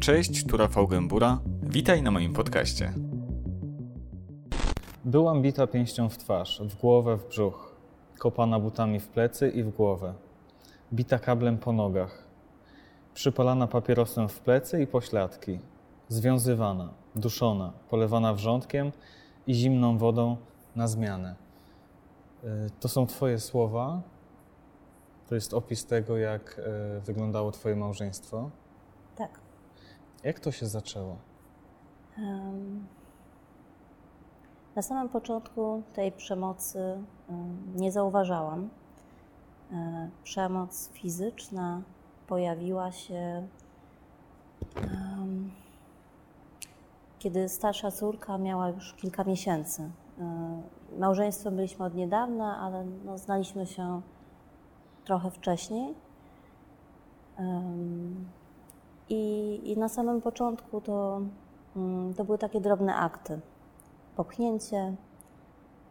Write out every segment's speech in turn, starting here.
Cześć, tu Rafał Gębura. Witaj na moim podcaście. Byłam bita pięścią w twarz, w głowę, w brzuch, kopana butami w plecy i w głowę, bita kablem po nogach, przypalana papierosem w plecy i pośladki, związywana, duszona, polewana wrzątkiem i zimną wodą na zmianę. Y, To są Twoje słowa. To jest opis tego, jak y, wyglądało Twoje małżeństwo. Jak to się zaczęło? Na samym początku tej przemocy em, nie zauważałam. E, Przemoc fizyczna pojawiła się, kiedy starsza córka miała już kilka miesięcy. E, Małżeństwem byliśmy od niedawna, ale no, znaliśmy się trochę wcześniej. I, I na samym początku to, mm, to były takie drobne akty. Popchnięcie,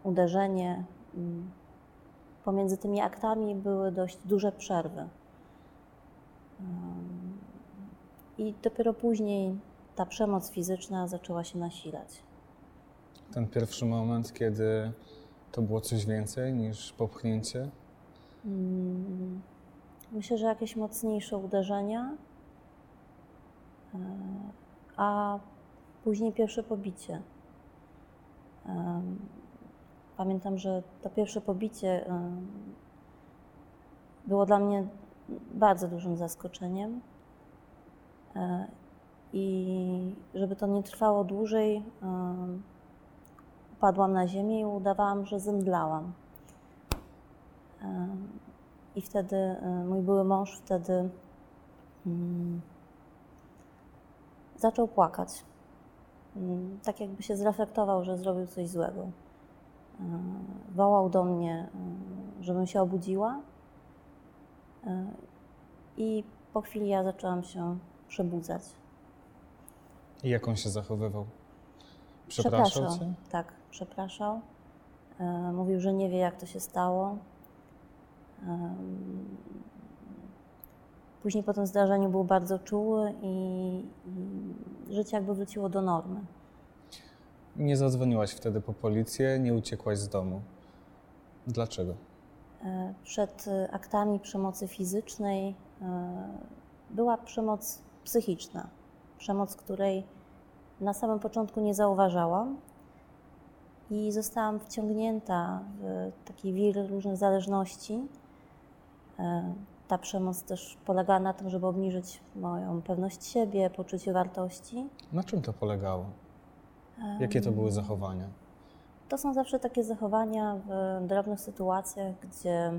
uderzenie. mm. Pomiędzy tymi aktami były dość duże przerwy. I dopiero później ta przemoc fizyczna zaczęła się nasilać. Ten pierwszy moment, kiedy to było coś więcej niż popchnięcie? Mm, Myślę, że jakieś mocniejsze uderzenia, a później pierwsze pobicie. Pamiętam, że to pierwsze pobicie było dla mnie bardzo dużym zaskoczeniem. E, I żeby to nie trwało dłużej, upadłam na ziemię i udawałam, że zemdlałam. Em, I wtedy e, mój były mąż wtedy mm, zaczął płakać. Mm, Tak jakby się zreflektował, że zrobił coś złego. E, Wołał do mnie, e, żebym się obudziła. E, I po chwili ja zaczęłam się przebudzać. I jak on się zachowywał? Przepraszał cię? Tak, przepraszał. E, Mówił, że nie wie, jak to się stało. Później po tym zdarzeniu był bardzo czuły i, i życie jakby wróciło do normy. Nie zadzwoniłaś wtedy po policję, nie uciekłaś z domu. Dlaczego? E, Przed e, aktami przemocy fizycznej e, była przemoc psychiczna. Przemoc, której na samym początku nie zauważałam i zostałam wciągnięta w taki wir różnych zależności. Ta przemoc też polegała na tym, żeby obniżyć moją pewność siebie, poczucie wartości. Na czym to polegało? Jakie to były zachowania? To są zawsze takie zachowania w drobnych sytuacjach, gdzie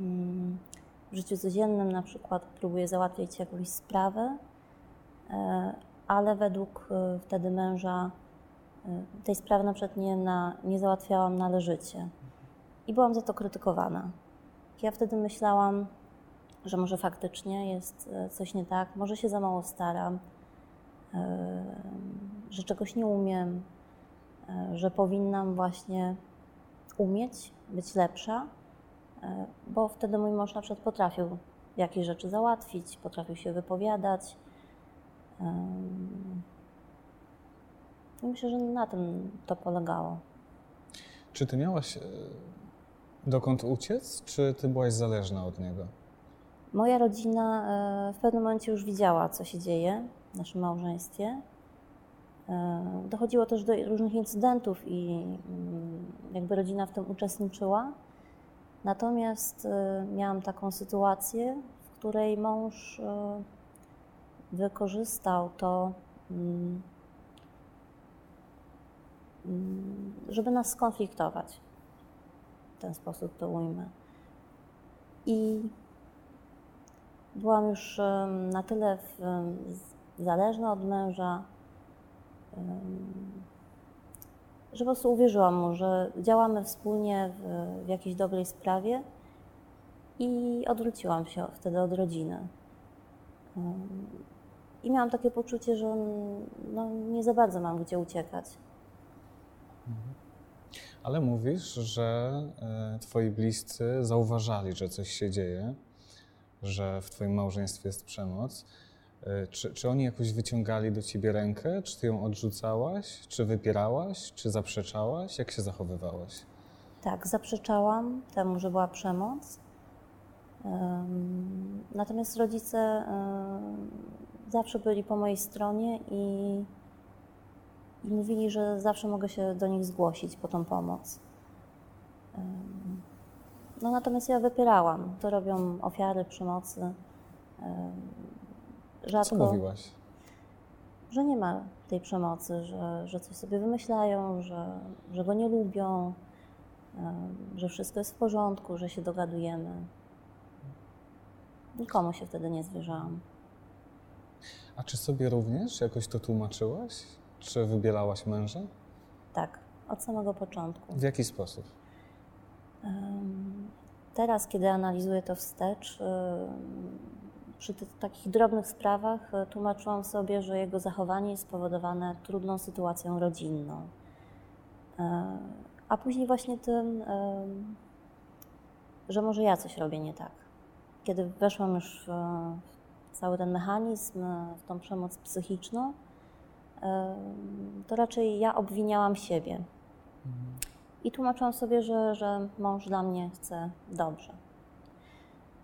mm, w życiu codziennym na przykład próbuję załatwić jakąś sprawę, e, ale według e, wtedy męża e, tej sprawy na przykład nie, na, nie załatwiałam należycie i byłam za to krytykowana. Ja wtedy myślałam, że może faktycznie jest e, coś nie tak, może się za mało staram, e, że czegoś nie umiem, e, że powinnam właśnie umieć być lepsza, bo wtedy mój mąż na przykład potrafił jakieś rzeczy załatwić, potrafił się wypowiadać. Myślę, że na tym to polegało. Czy ty miałaś dokąd uciec, czy ty byłaś zależna od niego? Moja rodzina e, w pewnym momencie już widziała, co się dzieje w naszym małżeństwie. E, Dochodziło też do różnych incydentów i mm, jakby rodzina w tym uczestniczyła. Natomiast e, miałam taką sytuację, w której mąż wykorzystał to, mm, mm, żeby nas skonfliktować. W ten sposób to ujmę. I byłam już na tyle w, zależna od męża, że po prostu uwierzyłam mu, że działamy wspólnie w, w jakiejś dobrej sprawie i odwróciłam się wtedy od rodziny. I miałam takie poczucie, że no, nie za bardzo mam gdzie uciekać. Ale mówisz, że e, twoi bliscy zauważali, że coś się dzieje, że w twoim małżeństwie jest przemoc. E, czy, czy oni jakoś wyciągali do ciebie rękę? Czy ty ją odrzucałaś? Czy wypierałaś? Czy zaprzeczałaś? Jak się zachowywałaś? Tak, zaprzeczałam temu, że była przemoc. Natomiast rodzice zawsze byli po mojej stronie i, i mówili, że zawsze mogę się do nich zgłosić po tą pomoc. No natomiast ja wypierałam. To robią ofiary przemocy. Rzadko, Co mówiłaś? Że nie ma tej przemocy, że, że coś sobie wymyślają, że, że go nie lubią, że wszystko jest w porządku, że się dogadujemy. Nikomu się wtedy nie zwierzałam. A czy sobie również jakoś to tłumaczyłaś? Czy wybielałaś męża? Tak, od samego początku. W jaki sposób? Teraz, kiedy analizuję to wstecz, przy tych takich drobnych sprawach e, tłumaczyłam sobie, że jego zachowanie jest spowodowane trudną sytuacją rodzinną. E, a później właśnie tym, że może ja coś robię nie tak. Kiedy weszłam już w cały ten mechanizm, w tą przemoc psychiczną, to raczej ja obwiniałam siebie. I tłumaczyłam sobie, że, że mąż dla mnie chce dobrze.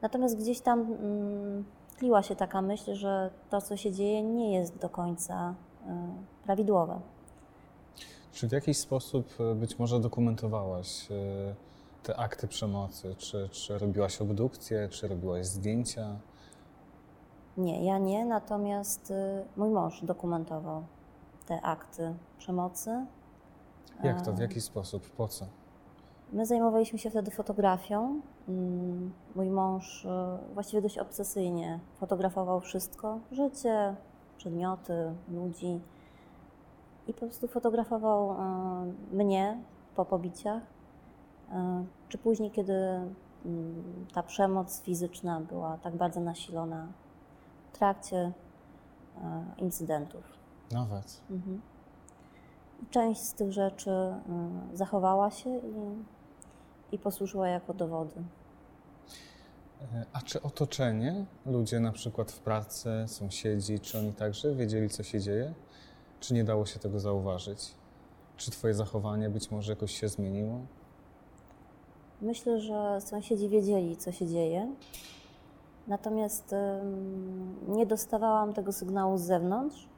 Natomiast gdzieś tam mm, tliła się taka myśl, że to, co się dzieje, nie jest do końca y, prawidłowe. Czy w jakiś sposób y, być może dokumentowałaś y, te akty przemocy? Czy, czy robiłaś obdukcję, czy robiłaś zdjęcia? Nie, ja nie, natomiast mój mąż dokumentował te akty przemocy. Jak to? W jaki sposób? Po co? My zajmowaliśmy się wtedy fotografią. Mm, mój mąż e, właściwie dość obsesyjnie fotografował wszystko: życie, przedmioty, ludzi. I po prostu fotografował e, mnie po pobiciach, e, czy później, kiedy mm, ta przemoc fizyczna była tak bardzo nasilona w trakcie incydentów. Nawet. Mhm. Część z tych rzeczy zachowała się i i posłużyła jako dowody. E, a czy otoczenie, ludzie na przykład w pracy, sąsiedzi, czy oni także wiedzieli, co się dzieje? Czy nie dało się tego zauważyć? Czy Twoje zachowanie być może jakoś się zmieniło? Myślę, że sąsiedzi wiedzieli, co się dzieje. Natomiast nie dostawałam tego sygnału z zewnątrz.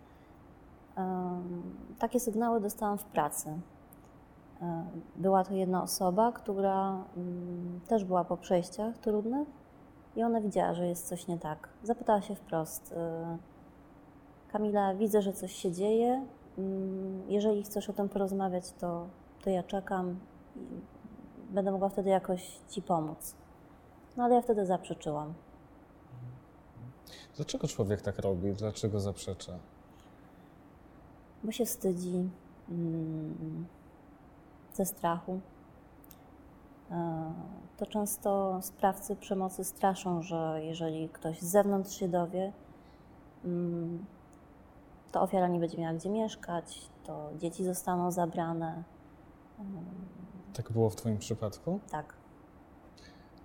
Takie sygnały dostałam w pracy. E, była to jedna osoba, która mm, też była po przejściach trudnych i ona widziała, że jest coś nie tak. Zapytała się wprost: e, Kamila, widzę, że coś się dzieje. Mm, jeżeli chcesz o tym porozmawiać, to, to ja czekam będę mogła wtedy jakoś ci pomóc. No ale ja wtedy zaprzeczyłam. Dlaczego człowiek tak robi? Dlaczego zaprzecza? Bo się wstydzi. Mm, ze strachu. E, to często sprawcy przemocy straszą, że jeżeli ktoś z zewnątrz się dowie, mm, to ofiara nie będzie miała gdzie mieszkać, to dzieci zostaną zabrane. Tak było w Twoim przypadku? Tak.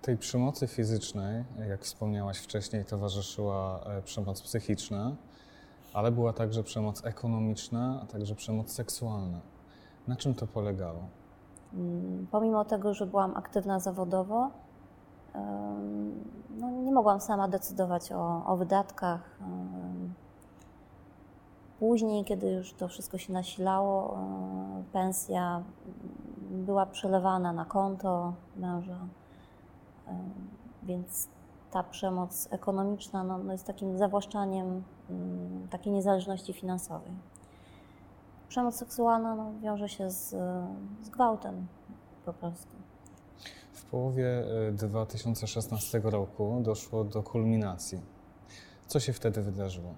Tej przemocy fizycznej, jak wspomniałaś wcześniej, towarzyszyła e, przemoc psychiczna, ale była także przemoc ekonomiczna, a także przemoc seksualna. Na czym to polegało? Mm, pomimo tego, że byłam aktywna zawodowo, no nie mogłam sama decydować o, o wydatkach. Później, kiedy już to wszystko się nasilało, pensja była przelewana na konto męża, więc ta przemoc ekonomiczna no, no jest takim zawłaszczaniem mm, takiej niezależności finansowej. Przemoc seksualna no, wiąże się z, z gwałtem po prostu. W połowie 2016 e, roku doszło do kulminacji. Co się wtedy wydarzyło?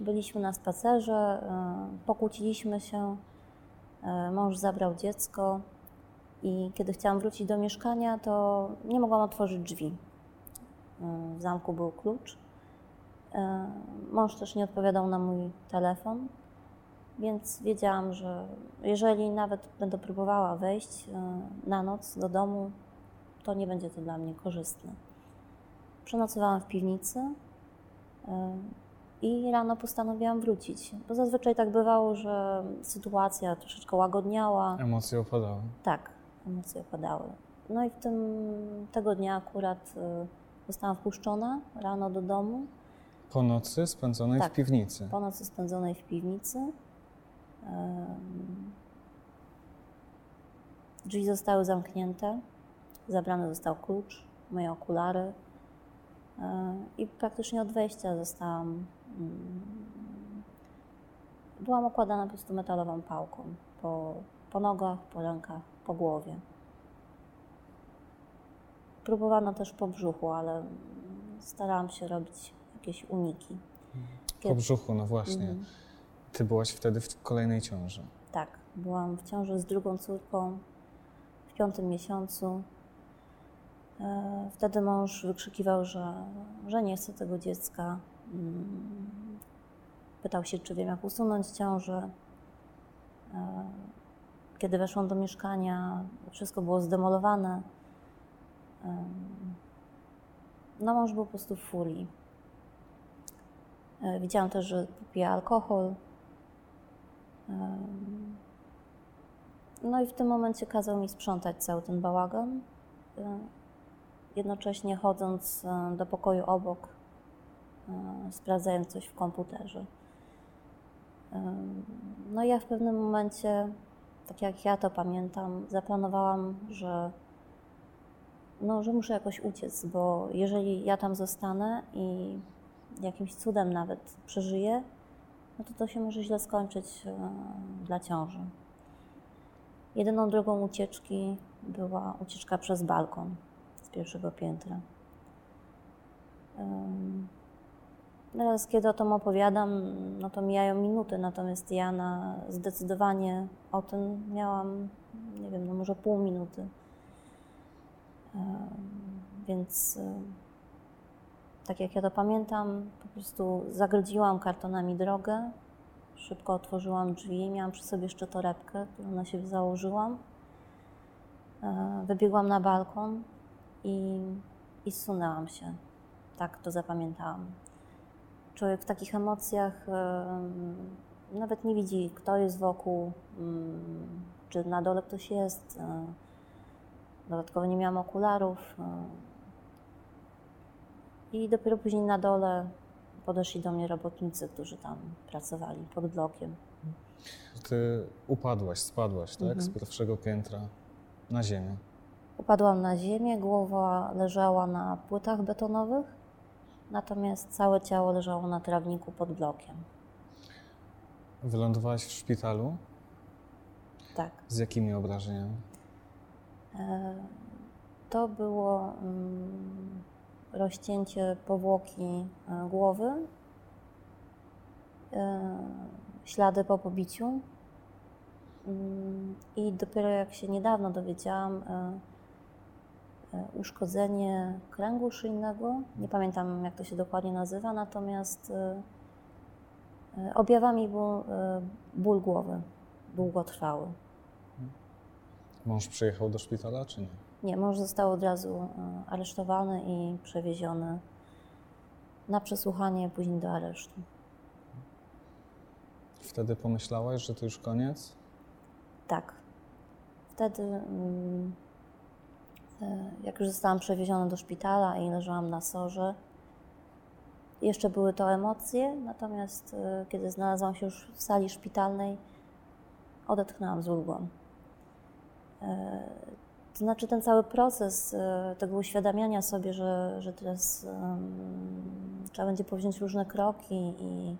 Byliśmy na spacerze, e, pokłóciliśmy się, e, mąż zabrał dziecko i kiedy chciałam wrócić do mieszkania, to nie mogłam otworzyć drzwi. W zamku był klucz E, mąż też nie odpowiadał na mój telefon, więc wiedziałam, że jeżeli nawet będę próbowała wejść e, na noc do domu, to nie będzie to dla mnie korzystne. Przenocowałam w piwnicy e, i rano postanowiłam wrócić. Bo zazwyczaj tak bywało, że sytuacja troszeczkę łagodniała. Emocje opadały. Tak, emocje opadały. No i w tym tego dnia akurat e, zostałam wpuszczona rano do domu. Po nocy spędzonej Tak. w piwnicy. Po nocy spędzonej w piwnicy. Drzwi zostały zamknięte, zabrany został klucz, moje okulary i praktycznie od wejścia zostałam. mm, Byłam okładana po prostu metalową pałką po, po nogach, po rękach, po głowie. Próbowano też po brzuchu, ale starałam się robić jakieś uniki. Po brzuchu, no właśnie. Mhm. Ty byłaś wtedy w kolejnej ciąży. Tak, byłam w ciąży z drugą córką w piątym miesiącu. E, Wtedy mąż wykrzykiwał, że, że nie chce tego dziecka. Mm, Pytał się, czy wiem, jak usunąć ciążę. Kiedy weszłam do mieszkania, wszystko było zdemolowane. Em, No, mąż był po prostu w furii. E, Widziałam też, że pije alkohol. No i w tym momencie kazał mi sprzątać cały ten bałagan, e, jednocześnie chodząc e, do pokoju obok, sprawdzając coś w komputerze. No ja w pewnym momencie, tak jak ja to pamiętam, zaplanowałam, że, no, że muszę jakoś uciec, bo jeżeli ja tam zostanę i jakimś cudem nawet przeżyję, no to to się może źle skończyć e, dla ciąży. Jedyną drogą ucieczki była ucieczka przez balkon z pierwszego piętra. Teraz, kiedy o tym opowiadam, no to mijają minuty, natomiast ja na zdecydowanie o tym miałam, nie wiem, no może pół minuty. Więc tak jak ja to pamiętam, po prostu zagrodziłam kartonami drogę, szybko otworzyłam drzwi, miałam przy sobie jeszcze torebkę, którą na siebie założyłam. Wybiegłam na balkon i, i zsunęłam się. Tak to zapamiętałam. Człowiek w takich emocjach em, nawet nie widzi, kto jest wokół, czy na dole ktoś jest. e, Dodatkowo nie miałam okularów. e, I dopiero później na dole podeszli do mnie robotnicy, którzy tam pracowali pod blokiem. Ty upadłaś, spadłaś, tak? Mhm. Z pierwszego piętra na ziemię. Upadłam na ziemię, głowa leżała na płytach betonowych, natomiast całe ciało leżało na trawniku pod blokiem. Wylądowałaś w szpitalu. Tak. Z jakimi obrażeniami? E, To było mm, rozcięcie powłoki e, głowy, e, ślady po pobiciu. Mm, I dopiero jak się niedawno dowiedziałam, uszkodzenie kręgu szyjnego, nie pamiętam jak to się dokładnie nazywa, natomiast e, e, objawami był e, ból głowy, długotrwały. Mąż przyjechał do szpitala, czy nie? Nie, mąż został od razu e, aresztowany i przewieziony na przesłuchanie, później do aresztu. Wtedy pomyślałaś, że to już koniec? Tak. Wtedy, mm, e, jak już zostałam przewieziona do szpitala i leżałam na sorze, jeszcze były to emocje, natomiast e, kiedy znalazłam się już w sali szpitalnej, odetchnęłam z ulgą. E, To znaczy ten cały proces e, tego uświadamiania sobie, że, że teraz em, trzeba będzie powziąć różne kroki i,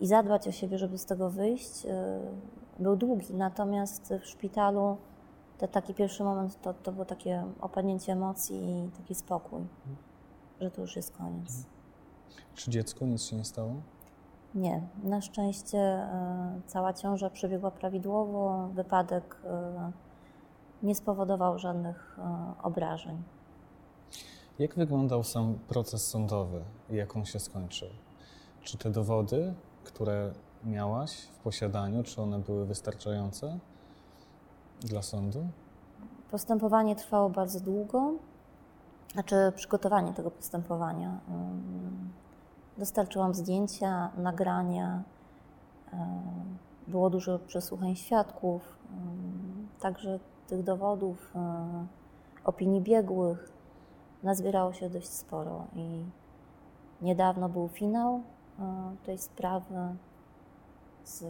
i zadbać o siebie, żeby z tego wyjść, e, był długi. Natomiast w szpitalu ten taki pierwszy moment to, to było takie opadnięcie emocji i taki spokój, że to już jest koniec. Czy dziecku nic się nie stało? Nie, na szczęście e, cała ciąża przebiegła prawidłowo, wypadek e, nie spowodował żadnych e, obrażeń. Jak wyglądał sam proces sądowy i jak on się skończył? Czy te dowody, które miałaś w posiadaniu, czy one były wystarczające dla sądu? Postępowanie trwało bardzo długo. znaczy przygotowanie tego postępowania. Dostarczyłam zdjęcia, nagrania, było dużo przesłuchań świadków, także tych dowodów, opinii biegłych nazbierało się dość sporo i niedawno był finał tej sprawy z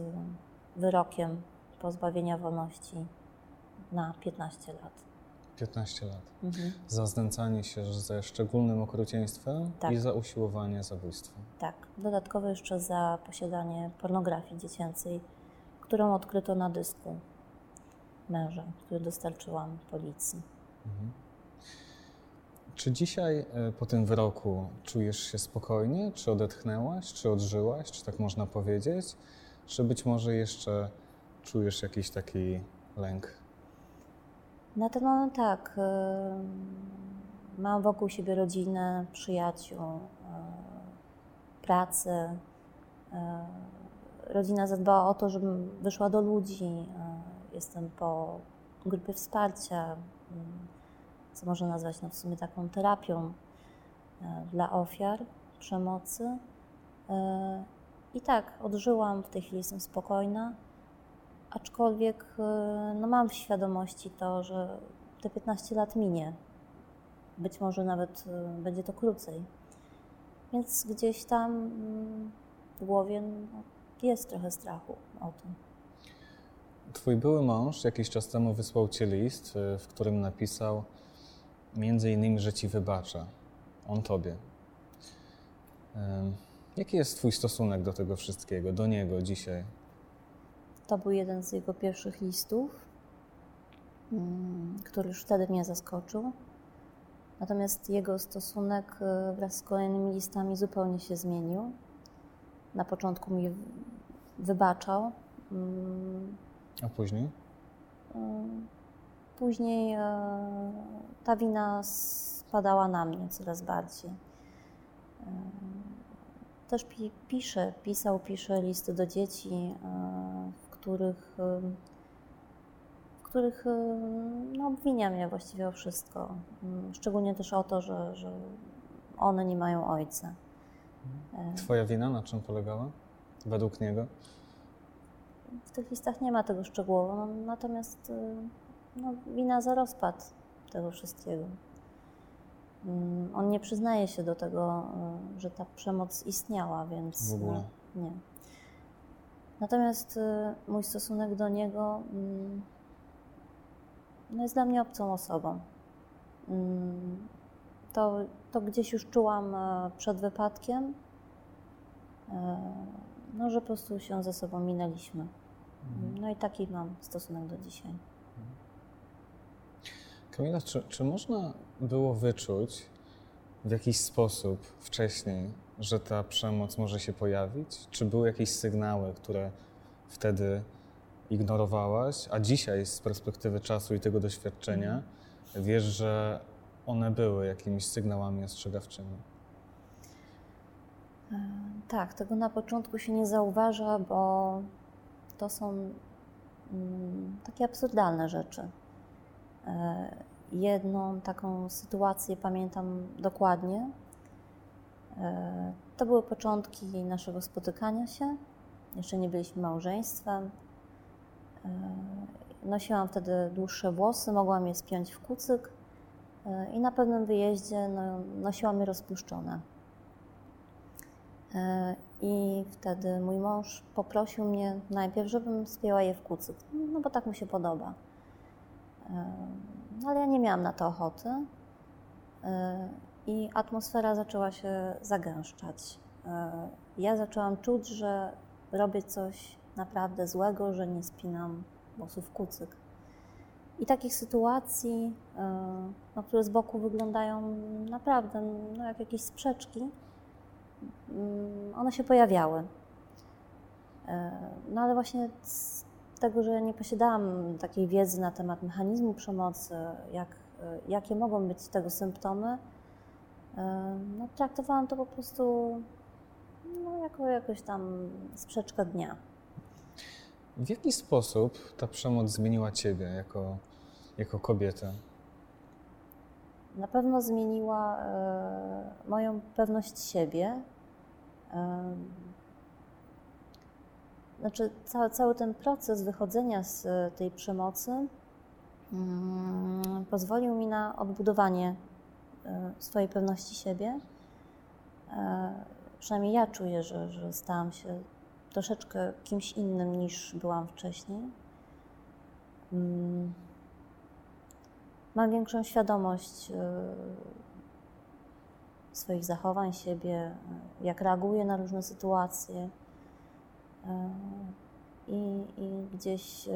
wyrokiem pozbawienia wolności na 15 lat. 15 lat. Mhm. Za znęcanie się ze szczególnym okrucieństwem tak. i za usiłowanie zabójstwa. Tak. Dodatkowo jeszcze za posiadanie pornografii dziecięcej, którą odkryto na dysku męża, który dostarczyłam policji. Mhm. Czy dzisiaj e, po tym wyroku czujesz się spokojnie? Czy odetchnęłaś? Czy odżyłaś? Czy tak można powiedzieć? Czy być może jeszcze czujesz jakiś taki lęk? Na ten moment tak. Mam wokół siebie rodzinę, przyjaciół, e, pracę. E, rodzina zadbała o to, żebym wyszła do ludzi. Jestem po grupie wsparcia, co można nazwać no, w sumie taką terapią dla ofiar przemocy. I tak, odżyłam, w tej chwili jestem spokojna aczkolwiek e, no, mam w świadomości to, że te 15 lat minie. Być może nawet e, będzie to krócej. Więc gdzieś tam mm, w głowie no, jest trochę strachu o tym. Twój były mąż jakiś czas temu wysłał ci list, e, w którym napisał między innymi, że ci wybacza. On tobie. Jaki jest twój stosunek do tego wszystkiego, do niego dzisiaj? To był jeden z jego pierwszych listów, mm, który już wtedy mnie zaskoczył. Natomiast jego stosunek e, wraz z kolejnymi listami zupełnie się zmienił. Na początku mi wybaczał. Mm, A później? E, później e, ta wina spadała na mnie coraz bardziej. Też pisze, pisał, pisze listy do dzieci, których, w których no, obwinia mnie właściwie o wszystko. Mm, szczególnie też o to, że, że one nie mają ojca. E, Twoja wina na czym polegała według niego? W tych listach nie ma tego szczegółowo, no, natomiast no, wina za rozpad tego wszystkiego. Mm, on nie przyznaje się do tego, że ta przemoc istniała, więc w ogóle. nie. Natomiast y, mój stosunek do niego mm, no jest dla mnie obcą osobą. Mm, to, to gdzieś już czułam e, przed wypadkiem, e, no, że po prostu się ze sobą minęliśmy. Mhm. No i taki mam stosunek do dzisiaj. Kamila, czy, czy można było wyczuć w jakiś sposób wcześniej, że ta przemoc może się pojawić? Czy były jakieś sygnały, które wtedy ignorowałaś, a dzisiaj z perspektywy czasu i tego doświadczenia mhm. wiesz, że one były jakimiś sygnałami ostrzegawczymi? E, tak, tego na początku się nie zauważa, bo to są mm, takie absurdalne rzeczy. E, jedną taką sytuację pamiętam dokładnie. E, to były początki naszego spotykania się. Jeszcze nie byliśmy małżeństwem. E, nosiłam wtedy dłuższe włosy, mogłam je spiąć w kucyk e, i na pewnym wyjeździe no, nosiłam je rozpuszczone. I wtedy mój mąż poprosił mnie najpierw, żebym spięła je w kucyk, no bo tak mu się podoba. No, ale ja nie miałam na to ochoty i atmosfera zaczęła się zagęszczać. E, ja zaczęłam czuć, że robię coś naprawdę złego, że nie spinam włosów kucyk. I takich sytuacji, e, no, które z boku wyglądają naprawdę no, jak jakieś sprzeczki, mm, one się pojawiały. E, no ale właśnie z tego, że nie posiadałam takiej wiedzy na temat mechanizmu przemocy, jak, jakie mogą być tego symptomy, no, traktowałam to po prostu no, jako jakoś tam sprzeczkę dnia. W jaki sposób ta przemoc zmieniła Ciebie jako, jako kobietę? Na pewno zmieniła e, moją pewność siebie. Znaczy, cały, cały ten proces wychodzenia z e, tej przemocy mm, pozwolił mi na odbudowanie swojej pewności siebie. E, przynajmniej ja czuję, że, że stałam się troszeczkę kimś innym niż byłam wcześniej. Mm, Mam większą świadomość e, swoich zachowań, siebie, e, jak reaguję na różne sytuacje. I, i gdzieś,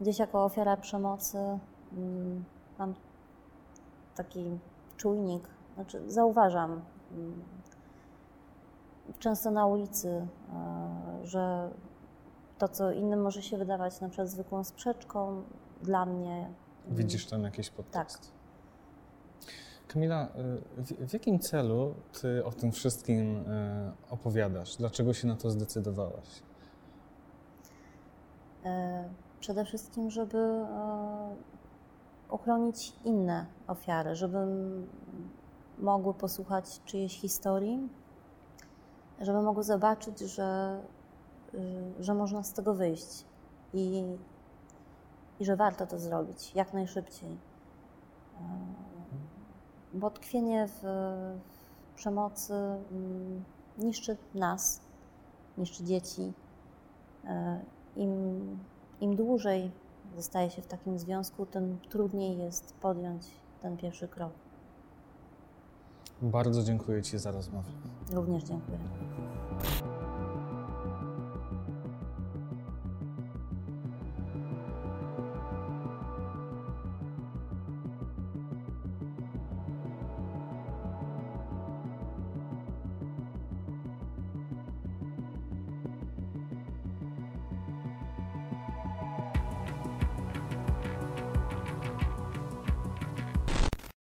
gdzieś jako ofiara przemocy mm, mam taki czujnik, znaczy zauważam mm, często na ulicy, e, że to, co innym może się wydawać na przykład zwykłą sprzeczką, dla mnie Widzisz tam jakiś tak. podtekst? Kamila, y, w, w jakim celu ty o tym wszystkim y, opowiadasz? Dlaczego się na to zdecydowałaś? E, Przede wszystkim, żeby e, uchronić inne ofiary, żeby mogły posłuchać czyjejś historii, żeby mogły zobaczyć, że, że można z tego wyjść i, i że warto to zrobić jak najszybciej. E, Bo tkwienie w, w przemocy mm, niszczy nas, niszczy dzieci. E, Im, Im dłużej zostaje się w takim związku, tym trudniej jest podjąć ten pierwszy krok. Bardzo dziękuję Ci za rozmowę. Również dziękuję.